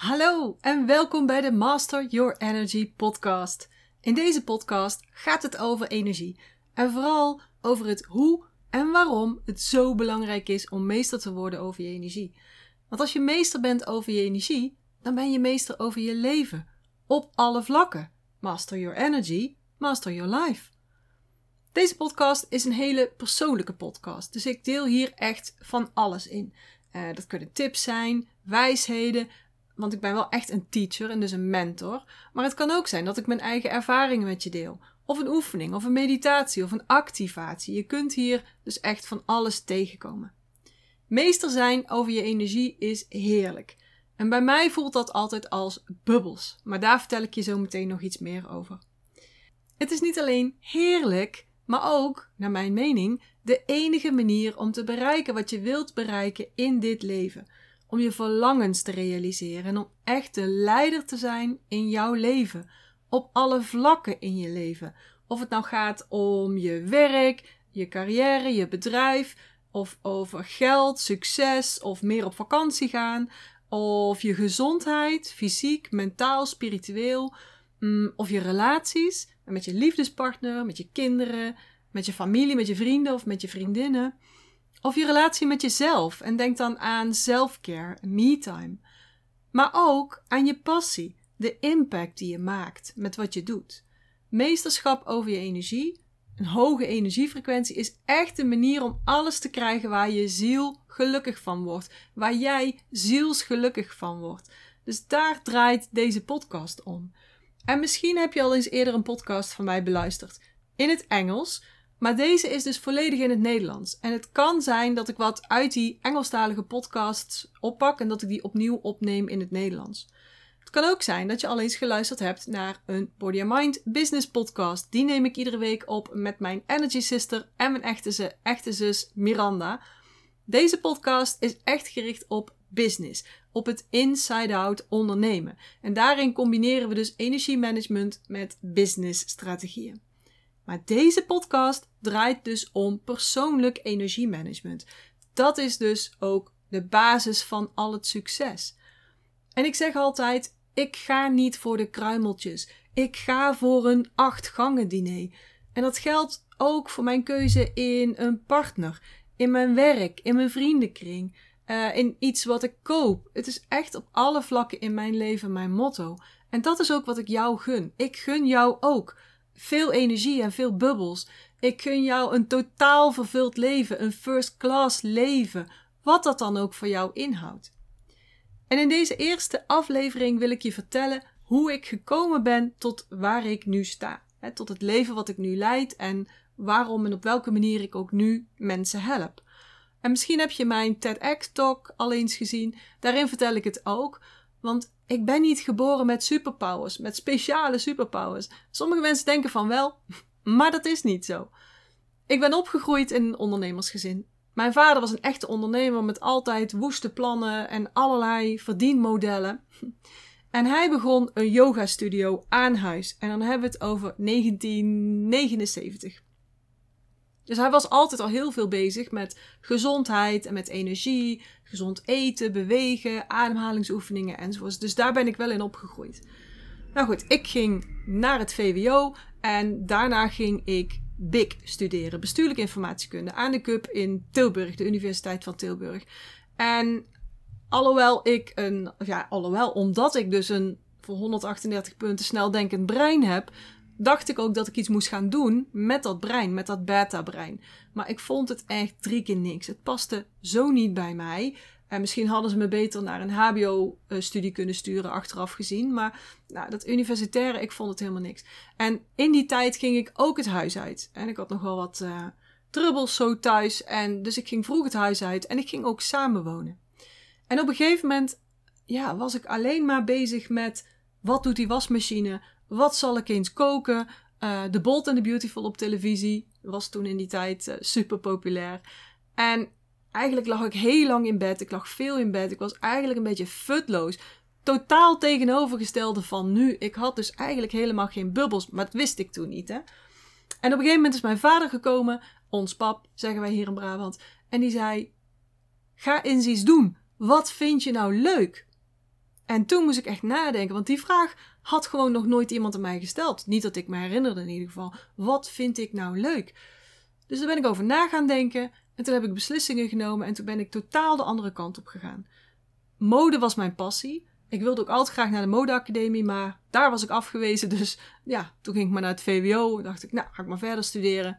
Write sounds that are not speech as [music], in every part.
Hallo en welkom bij de Master Your Energy podcast. In deze podcast gaat het over energie en vooral over het hoe en waarom het zo belangrijk is om meester te worden over je energie. Want als je meester bent over je energie, dan ben je meester over je leven op alle vlakken. Master Your Energy, Master Your Life. Deze podcast is een hele persoonlijke podcast, dus ik deel hier echt van alles in. Uh, dat kunnen tips zijn, wijsheden, want ik ben wel echt een teacher en dus een mentor. Maar het kan ook zijn dat ik mijn eigen ervaringen met je deel. Of een oefening, of een meditatie, of een activatie. Je kunt hier dus echt van alles tegenkomen. Meester zijn over je energie is heerlijk. En bij mij voelt dat altijd als bubbels. Maar daar vertel ik je zo meteen nog iets meer over. Het is niet alleen heerlijk, maar ook, naar mijn mening, de enige manier om te bereiken wat je wilt bereiken in dit leven om je verlangens te realiseren en om echt de leider te zijn in jouw leven. Op alle vlakken in je leven. Of het nou gaat om je werk, je carrière, je bedrijf, of over geld, succes, of meer op vakantie gaan, of je gezondheid, fysiek, mentaal, spiritueel, mm, of je relaties met je liefdespartner, met je kinderen, met je familie, met je vrienden of met je vriendinnen. Of je relatie met jezelf en denk dan aan self-care, me-time. Maar ook aan je passie, de impact die je maakt met wat je doet. Meesterschap over je energie, een hoge energiefrequentie, is echt de manier om alles te krijgen waar je ziel gelukkig van wordt, waar jij zielsgelukkig van wordt. Dus daar draait deze podcast om. En misschien heb je al eens eerder een podcast van mij beluisterd in het Engels maar deze is dus volledig in het Nederlands. En het kan zijn dat ik wat uit die Engelstalige podcasts oppak en dat ik die opnieuw opneem in het Nederlands. Het kan ook zijn dat je al eens geluisterd hebt naar een Body Mind Business podcast. Die neem ik iedere week op met mijn Energy Sister en mijn echte, echte zus Miranda. Deze podcast is echt gericht op business, op het inside-out ondernemen. En daarin combineren we dus energiemanagement met business strategieën. Maar deze podcast draait dus om persoonlijk energiemanagement. Dat is dus ook de basis van al het succes. En ik zeg altijd: ik ga niet voor de kruimeltjes. Ik ga voor een acht gangen diner. En dat geldt ook voor mijn keuze in een partner, in mijn werk, in mijn vriendenkring, uh, in iets wat ik koop. Het is echt op alle vlakken in mijn leven mijn motto. En dat is ook wat ik jou gun. Ik gun jou ook veel energie en veel bubbels. Ik gun jou een totaal vervuld leven, een first class leven, wat dat dan ook voor jou inhoudt. En in deze eerste aflevering wil ik je vertellen hoe ik gekomen ben tot waar ik nu sta. Hè, tot het leven wat ik nu leid en waarom en op welke manier ik ook nu mensen help. En misschien heb je mijn TEDx-talk al eens gezien. Daarin vertel ik het ook. Want ik ben niet geboren met superpowers, met speciale superpowers. Sommige mensen denken van wel, [laughs] maar dat is niet zo. Ik ben opgegroeid in een ondernemersgezin. Mijn vader was een echte ondernemer met altijd woeste plannen en allerlei verdienmodellen. [laughs] En hij begon een yoga studio aan huis. En dan hebben we het over 1979. Dus hij was altijd al heel veel bezig met gezondheid en met energie, gezond eten, bewegen, ademhalingsoefeningen enzovoorts. Dus daar ben ik wel in opgegroeid. Nou goed, ik ging naar het VWO en daarna ging ik BIC studeren, bestuurlijke informatiekunde, aan de CUP in Tilburg, de Universiteit van Tilburg. En alhoewel ik een, ja, alhoewel omdat ik dus een voor 138 punten sneldenkend brein heb, dacht ik ook dat ik iets moest gaan doen met dat brein, met dat beta-brein. Maar ik vond het echt drie keer niks. Het paste zo niet bij mij. En misschien hadden ze me beter naar een HBO-studie kunnen sturen, achteraf gezien. Maar nou, dat universitaire, ik vond het helemaal niks. En in die tijd ging ik ook het huis uit. En ik had nog wel wat uh, trubbels zo thuis. En dus ik ging vroeg het huis uit en ik ging ook samenwonen. En op een gegeven moment ja, was ik alleen maar bezig met wat doet die wasmachine? Wat zal ik eens koken? Uh, The Bold and the Beautiful op televisie was toen in die tijd uh, super populair. En eigenlijk lag ik heel lang in bed. Ik lag veel in bed. Ik was eigenlijk een beetje futloos. Totaal tegenovergestelde van nu. Ik had dus eigenlijk helemaal geen bubbels, maar dat wist ik toen niet. Hè? En op een gegeven moment is mijn vader gekomen, ons pap, zeggen wij hier in Brabant. En die zei: Ga eens iets doen. Wat vind je nou leuk? En toen moest ik echt nadenken, want die vraag had gewoon nog nooit iemand aan mij gesteld. Niet dat ik me herinnerde in ieder geval. Wat vind ik nou leuk? Dus daar ben ik over na gaan denken. En toen heb ik beslissingen genomen en toen ben ik totaal de andere kant op gegaan. Mode was mijn passie. Ik wilde ook altijd graag naar de modeacademie, maar daar was ik afgewezen. [laughs] Dus ja, toen ging ik maar naar het VWO. En dacht ik, nou, ga ik maar verder studeren.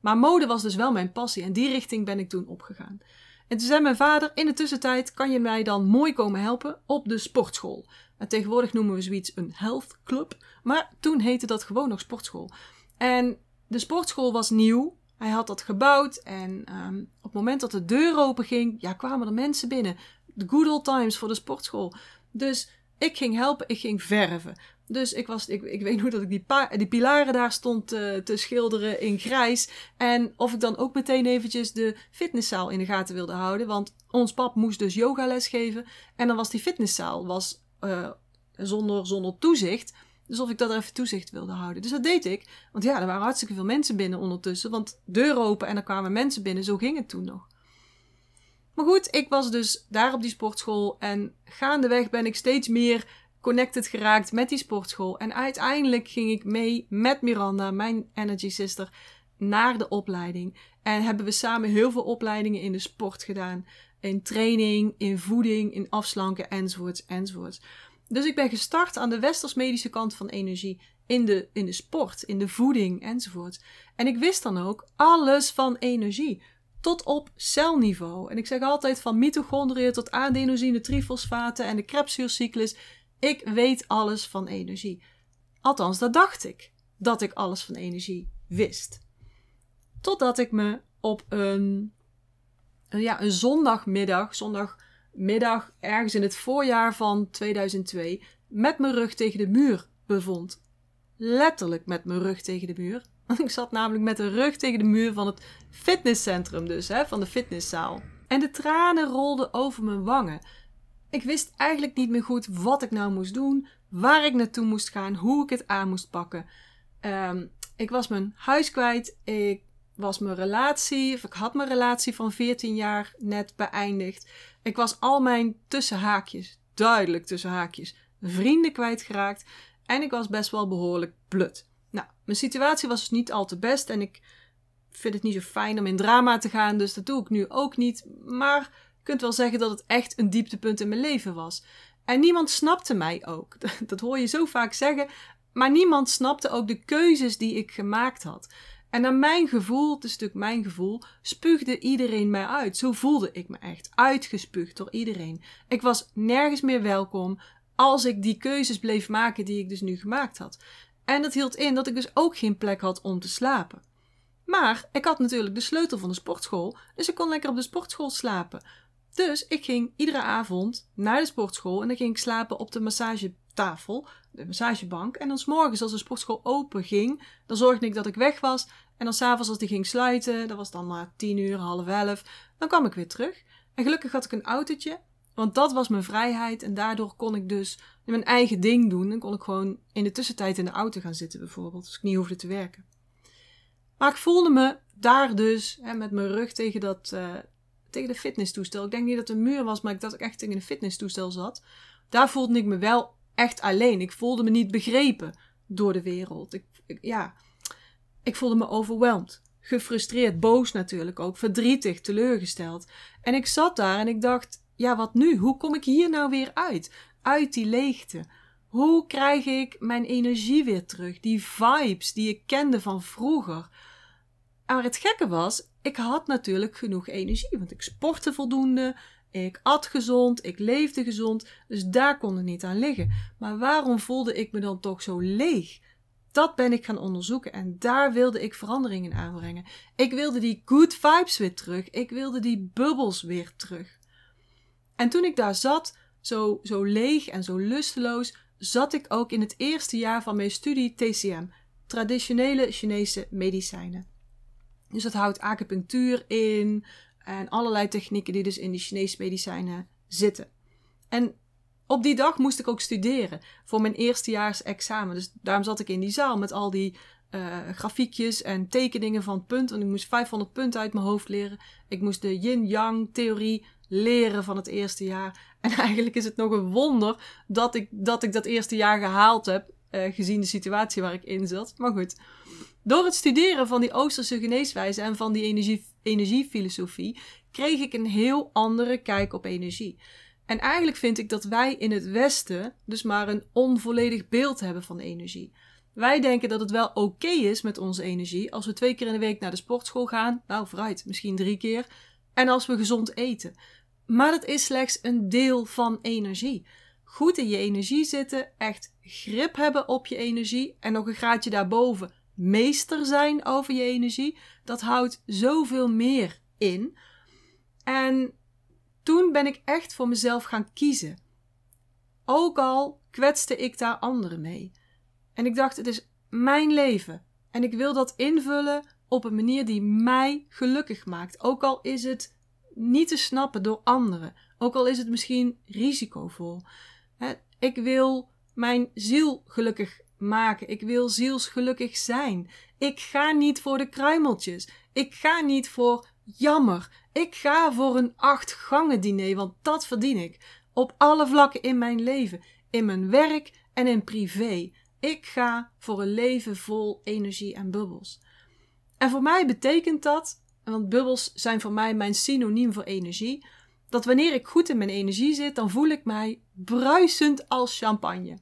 Maar mode was dus wel mijn passie en die richting ben ik toen opgegaan. En toen zei mijn vader, in de tussentijd kan je mij dan mooi komen helpen op de sportschool. En tegenwoordig noemen we zoiets een health club, maar toen heette dat gewoon nog sportschool. En de sportschool was nieuw, hij had dat gebouwd en um, op het moment dat de deur open ging, ja, kwamen er mensen binnen. De good old times voor de sportschool. Dus ik ging helpen, ik ging verven. Dus ik, was, ik, ik weet [laughs] hoe dat ik die, die pilaren daar stond uh, te schilderen in grijs. En of ik dan ook meteen eventjes de fitnesszaal in de gaten wilde houden. Want ons pap moest dus yogales geven. En dan was die fitnesszaal was, uh, zonder, zonder toezicht. Dus of ik dat er even toezicht wilde houden. Dus dat deed ik. Want ja, er waren hartstikke veel mensen binnen ondertussen. Want deur open en er kwamen mensen binnen. Zo ging het toen nog. Maar goed, ik was dus daar op die sportschool. En gaandeweg ben ik steeds meer connected geraakt met die sportschool. En uiteindelijk ging ik mee met Miranda, mijn Energy Sister, naar de opleiding. En hebben we samen heel veel opleidingen in de sport gedaan. In training, in voeding, in afslanken, enzovoorts, enzovoorts. Dus ik ben gestart aan de westers-medische kant van energie. In de, in de sport, in de voeding, enzovoorts. En ik wist dan ook alles van energie. Tot op celniveau. En ik zeg altijd van mitochondriën tot adenosine, trifosfaten en de Krebszuurcyclus. Ik weet alles van energie. Althans, dat dacht ik. Dat ik alles van energie wist. Totdat ik me op een, ja, een zondagmiddag, zondagmiddag ergens in het voorjaar van 2002, met mijn rug tegen de muur bevond. Letterlijk met mijn rug tegen de muur. [laughs] Want ik zat namelijk met de rug tegen de muur van het fitnesscentrum, dus hè, van de fitnesszaal. En de tranen rolden over mijn wangen. Ik wist eigenlijk niet meer goed wat ik nou moest doen, waar ik naartoe moest gaan, hoe ik het aan moest pakken. Um, ik was mijn huis kwijt, ik was mijn relatie, of ik had mijn relatie van 14 jaar net beëindigd. Ik was al mijn tussenhaakjes, duidelijk tussenhaakjes, vrienden kwijtgeraakt en ik was best wel behoorlijk blut. Nou, mijn situatie was dus niet al te best en ik vind het niet zo fijn om in drama te gaan, dus dat doe ik nu ook niet. Maar kunt wel zeggen dat het echt een dieptepunt in mijn leven was. En niemand snapte mij ook. [laughs] Dat hoor je zo vaak zeggen. Maar niemand snapte ook de keuzes die ik gemaakt had. En naar mijn gevoel, het is natuurlijk mijn gevoel, spuugde iedereen mij uit. Zo voelde ik me echt. Uitgespuugd door iedereen. Ik was nergens meer welkom als ik die keuzes bleef maken die ik dus nu gemaakt had. En dat hield in dat ik dus ook geen plek had om te slapen. Maar ik had natuurlijk de sleutel van de sportschool, dus ik kon lekker op de sportschool slapen. Dus ik ging iedere avond naar de sportschool en dan ging ik slapen op de massagetafel, de massagebank. En dan s'morgens als de sportschool open ging, dan zorgde ik dat ik weg was. En dan s'avonds als die ging sluiten, dat was dan maar tien uur, half elf, dan kwam ik weer terug. En gelukkig had ik een autootje, want dat was mijn vrijheid. En daardoor kon ik dus mijn eigen ding doen. Dan kon ik gewoon in de tussentijd in de auto gaan zitten bijvoorbeeld, dus ik niet hoefde te werken. Maar ik voelde me daar dus, hè, met mijn rug tegen dat, uh, tegen de fitnesstoestel. Ik denk niet dat het een muur was, maar ik dat ik echt tegen een fitnesstoestel zat. Daar voelde ik me wel echt alleen. Ik voelde me niet begrepen door de wereld. Ik, ja, ik voelde me overweldigd. Gefrustreerd, boos natuurlijk ook, verdrietig, teleurgesteld. En ik zat daar en ik dacht, ja, wat nu? Hoe kom ik hier nou weer uit? Uit die leegte. Hoe krijg ik mijn energie weer terug? Die vibes die ik kende van vroeger. Maar het gekke was, ik had natuurlijk genoeg energie, want ik sportte voldoende, ik at gezond, ik leefde gezond, dus daar kon het niet aan liggen. Maar waarom voelde ik me dan toch zo leeg? Dat ben ik gaan onderzoeken en daar wilde ik veranderingen aanbrengen. Ik wilde die good vibes weer terug, ik wilde die bubbels weer terug. En toen ik daar zat, zo, zo leeg en zo lusteloos, zat ik ook in het eerste jaar van mijn studie TCM, traditionele Chinese medicijnen. Dus dat houdt acupunctuur in en allerlei technieken die dus in die Chinese medicijnen zitten. En op die dag moest ik ook studeren voor mijn eerstejaars examen. Dus daarom zat ik in die zaal met al die uh, grafiekjes en tekeningen van punten. Want ik moest 500 punten uit mijn hoofd leren. Ik moest de yin-yang theorie leren van het eerste jaar. [laughs] En eigenlijk is het nog een wonder dat ik dat, eerste jaar gehaald heb, uh, gezien de situatie waar ik in zat. Maar goed, door het studeren van die Oosterse geneeswijze en van die energie, energiefilosofie, kreeg ik een heel andere kijk op energie. En eigenlijk vind ik dat wij in het Westen dus maar een onvolledig beeld hebben van energie. Wij denken dat het wel oké is met onze energie als we twee keer in de week naar de sportschool gaan. Nou, vooruit, misschien drie keer. En als we gezond eten. Maar dat is slechts een deel van energie. Goed in je energie zitten, echt grip hebben op je energie en nog een graadje daarboven meester zijn over je energie, dat houdt zoveel meer in. En toen ben ik echt voor mezelf gaan kiezen. Ook al kwetste ik daar anderen mee. En ik dacht, het is mijn leven. En ik wil dat invullen op een manier die mij gelukkig maakt. Ook al is het niet te snappen door anderen. Ook al is het misschien risicovol. Ik wil mijn ziel gelukkig maken. Ik wil zielsgelukkig zijn. Ik ga niet voor de kruimeltjes. Ik ga niet voor jammer. Ik ga voor een acht gangen diner, want dat verdien ik. Op alle vlakken in mijn leven. In mijn werk en in privé. Ik ga voor een leven vol energie en bubbels. En voor mij betekent dat, want bubbels zijn voor mij mijn synoniem voor energie, dat wanneer ik goed in mijn energie zit, dan voel ik mij bruisend als champagne.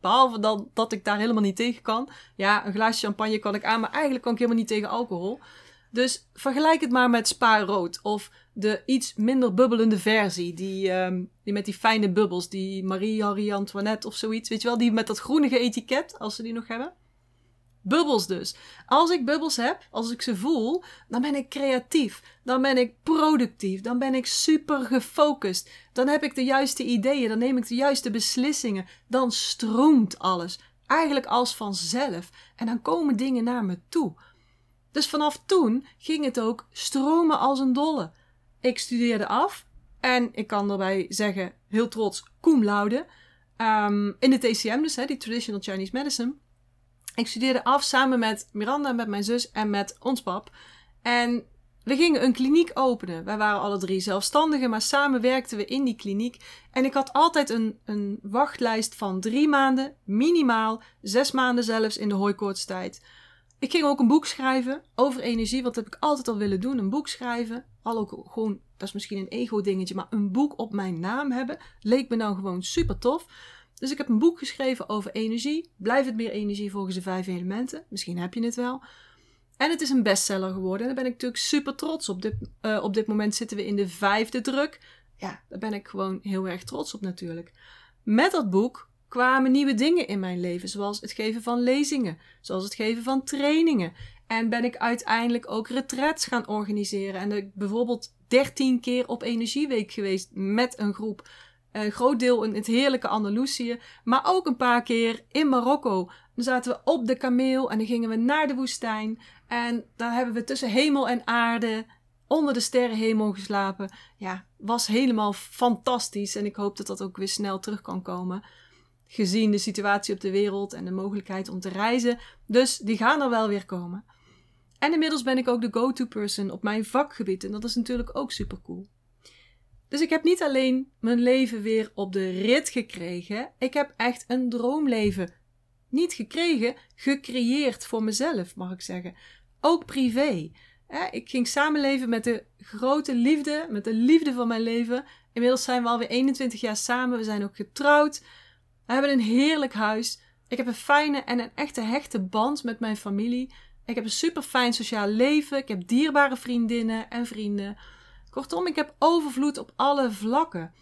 Behalve dan dat ik daar helemaal niet tegen kan. Ja, een glaasje champagne kan ik aan, maar eigenlijk kan ik helemaal niet tegen alcohol. Dus vergelijk het maar met Spa Rood of de iets minder bubbelende versie. Die, um, die met die fijne bubbels, die Marie Antoinette of zoiets. Weet je wel, die met dat groenige etiket, als ze die nog hebben. Bubbels dus. Als ik bubbels heb, als ik ze voel, dan ben ik creatief. Dan ben ik productief. Dan ben ik super gefocust. Dan heb ik de juiste ideeën. Dan neem ik de juiste beslissingen. Dan stroomt alles. Eigenlijk als vanzelf. En dan komen dingen naar me toe. Dus vanaf toen ging het ook stromen als een dolle. Ik studeerde af. En ik kan erbij zeggen, heel trots, cum laude. Um, in de TCM dus, hè, die Traditional Chinese Medicine. Ik studeerde af samen met Miranda, met mijn zus en met ons pap. En we gingen een kliniek openen. Wij waren alle drie zelfstandigen, maar samen werkten we in die kliniek. En ik had altijd een, een wachtlijst van drie maanden, minimaal zes maanden zelfs in de hooikoortstijd. Ik ging ook een boek schrijven over energie, wat heb ik altijd al willen doen. Een boek schrijven. Al ook gewoon, dat is misschien een ego-dingetje, maar een boek op mijn naam hebben leek me nou gewoon super tof. Dus ik heb een boek geschreven over energie. Blijf het meer energie volgens de vijf elementen. Misschien heb je het wel. En het is een bestseller geworden. En daar ben ik natuurlijk super trots op. Dit, uh, op dit moment zitten we in de vijfde druk. Ja, daar ben ik gewoon heel erg trots op natuurlijk. Met dat boek kwamen nieuwe dingen in mijn leven, zoals het geven van lezingen, zoals het geven van trainingen. En ben ik uiteindelijk ook retreats gaan organiseren. En ik bijvoorbeeld 13 keer op Energieweek geweest met een groep. Een groot deel in het heerlijke Andalusië, maar ook een paar keer in Marokko. Dan zaten we op de kameel en dan gingen we naar de woestijn. En daar hebben we tussen hemel en aarde onder de sterrenhemel geslapen. Ja, was helemaal fantastisch. En ik hoop dat dat ook weer snel terug kan komen. Gezien de situatie op de wereld en de mogelijkheid om te reizen. Dus die gaan er wel weer komen. En inmiddels ben ik ook de go-to person op mijn vakgebied. En dat is natuurlijk ook super cool. Dus ik heb niet alleen mijn leven weer op de rit gekregen, ik heb echt een droomleven. Niet gekregen, gecreëerd voor mezelf, mag ik zeggen. Ook privé. Ik ging samenleven met de grote liefde, met de liefde van mijn leven. Inmiddels zijn we alweer 21 jaar samen. We zijn ook getrouwd. We hebben een heerlijk huis. Ik heb een fijne en een echte hechte band met mijn familie. Ik heb een super fijn sociaal leven. Ik heb dierbare vriendinnen en vrienden. Kortom, ik heb overvloed op alle vlakken.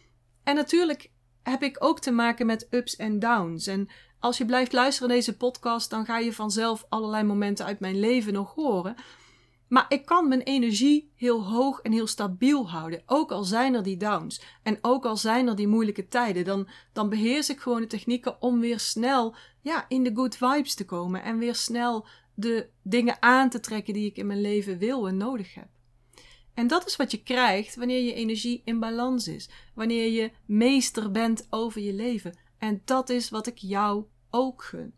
En natuurlijk heb ik ook te maken met ups en downs. En als je blijft luisteren naar deze podcast, dan ga je vanzelf allerlei momenten uit mijn leven nog horen. Maar ik kan mijn energie heel hoog en heel stabiel houden. Ook al zijn er die downs. En ook al zijn er die moeilijke tijden. Dan, dan beheers ik gewoon de technieken om weer snel ja, in de good vibes te komen. En weer snel de dingen aan te trekken die ik in mijn leven wil en nodig heb. En dat is wat je krijgt wanneer je energie in balans is. Wanneer je meester bent over je leven. En dat is wat ik jou ook gun.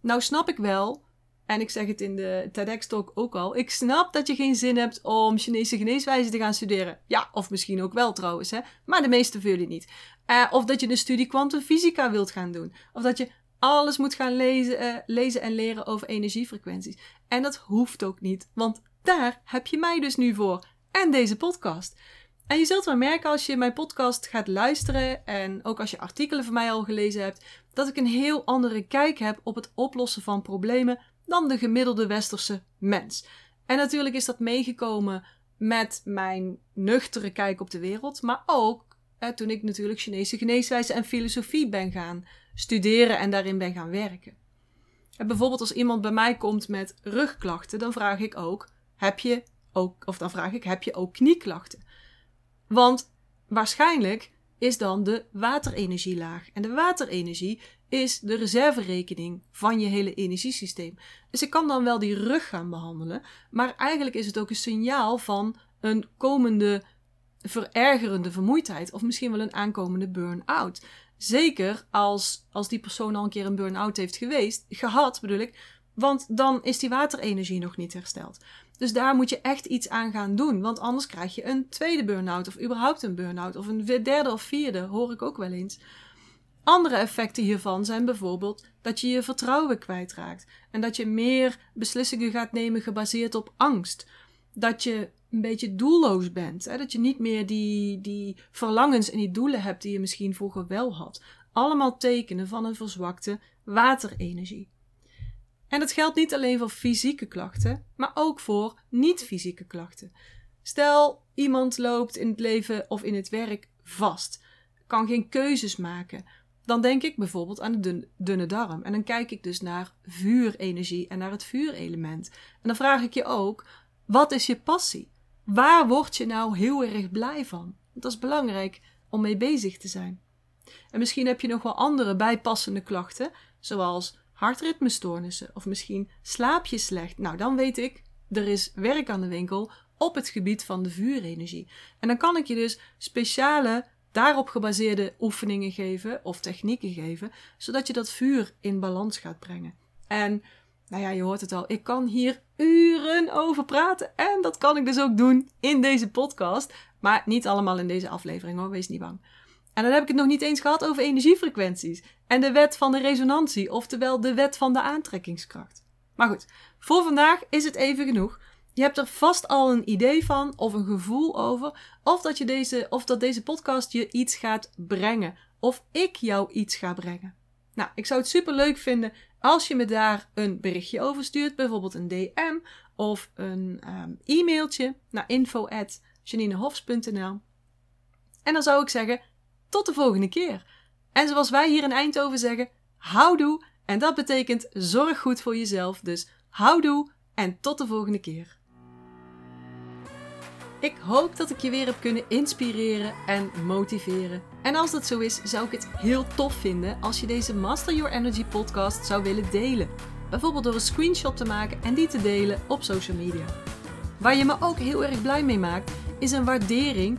Nou snap ik wel En ik zeg het in de TEDx-talk ook al. Ik snap dat je geen zin hebt om Chinese geneeswijze te gaan studeren. Ja, of misschien ook wel trouwens, hè. Maar de meeste van jullie niet. Uh, of dat je een studie kwantumfysica wilt gaan doen. Of dat je alles moet gaan lezen, uh, lezen en leren over energiefrequenties. En dat hoeft ook niet, want daar heb je mij dus nu voor. En deze podcast. En je zult wel merken als je mijn podcast gaat luisteren en ook als je artikelen van mij al gelezen hebt, dat ik een heel andere kijk heb op het oplossen van problemen dan de gemiddelde westerse mens. En natuurlijk is dat meegekomen met mijn nuchtere kijk op de wereld, maar ook toen ik natuurlijk Chinese geneeswijze en filosofie ben gaan studeren en daarin ben gaan werken. En bijvoorbeeld als iemand bij mij komt met rugklachten, dan vraag ik ook: heb je ook, of dan vraag ik: heb je ook knieklachten? Want waarschijnlijk is dan de waterenergie laag. En de waterenergie is de reserverekening van je hele energiesysteem. Dus ik kan dan wel die rug gaan behandelen, maar eigenlijk is het ook een signaal van een komende verergerende vermoeidheid of misschien wel een aankomende burn-out. Zeker als, als die persoon al een keer een burn-out heeft geweest, gehad bedoel ik, want dan is die waterenergie nog niet hersteld. Dus daar moet je echt iets aan gaan doen, want anders krijg je een tweede burn-out of überhaupt een burn-out of een derde of vierde, hoor ik ook wel eens. Andere effecten hiervan zijn bijvoorbeeld dat je je vertrouwen kwijtraakt en dat je meer beslissingen gaat nemen gebaseerd op angst. Dat je een beetje doelloos bent. Hè? Dat je niet meer die, die verlangens en die doelen hebt die je misschien vroeger wel had. Allemaal tekenen van een verzwakte waterenergie. En dat geldt niet alleen voor fysieke klachten, maar ook voor niet-fysieke klachten. Stel, iemand loopt in het leven of in het werk vast, kan geen keuzes maken. Dan denk ik bijvoorbeeld aan de dunne darm. En dan kijk ik dus naar vuurenergie en naar het vuurelement. En dan vraag ik je ook: wat is je passie? Waar word je nou heel erg blij van? Dat is belangrijk om mee bezig te zijn. En misschien heb je nog wel andere bijpassende klachten, zoals hartritmestoornissen of misschien slaap je slecht. Nou, dan weet ik, er is werk aan de winkel op het gebied van de vuurenergie. En dan kan ik je dus speciale daarop gebaseerde oefeningen geven of technieken geven, zodat je dat vuur in balans gaat brengen. En nou ja, je hoort het al. Ik kan hier uren over praten. En dat kan ik dus ook doen in deze podcast. Maar niet allemaal in deze aflevering hoor, wees niet bang. En dan heb ik het nog niet eens gehad over energiefrequenties. En de wet van de resonantie, oftewel de wet van de aantrekkingskracht. Maar goed, voor vandaag is het even genoeg. Je hebt er vast al een idee van of een gevoel over. Of dat, je deze, of dat deze podcast je iets gaat brengen. Of ik jou iets ga brengen. Nou, ik zou het super leuk vinden als je me daar een berichtje over stuurt, bijvoorbeeld een DM of een um, e-mailtje naar info@janinehofs.nl. En dan zou ik zeggen, tot de volgende keer. En zoals wij hier in Eindhoven zeggen, houdoe. En dat betekent zorg goed voor jezelf. Dus houdoe en tot de volgende keer. Ik hoop dat ik je weer heb kunnen inspireren en motiveren. En als dat zo is, zou ik het heel tof vinden als je deze Master Your Energy podcast zou willen delen. Bijvoorbeeld door een screenshot te maken en die te delen op social media. Waar je me ook heel erg blij mee maakt, is een waardering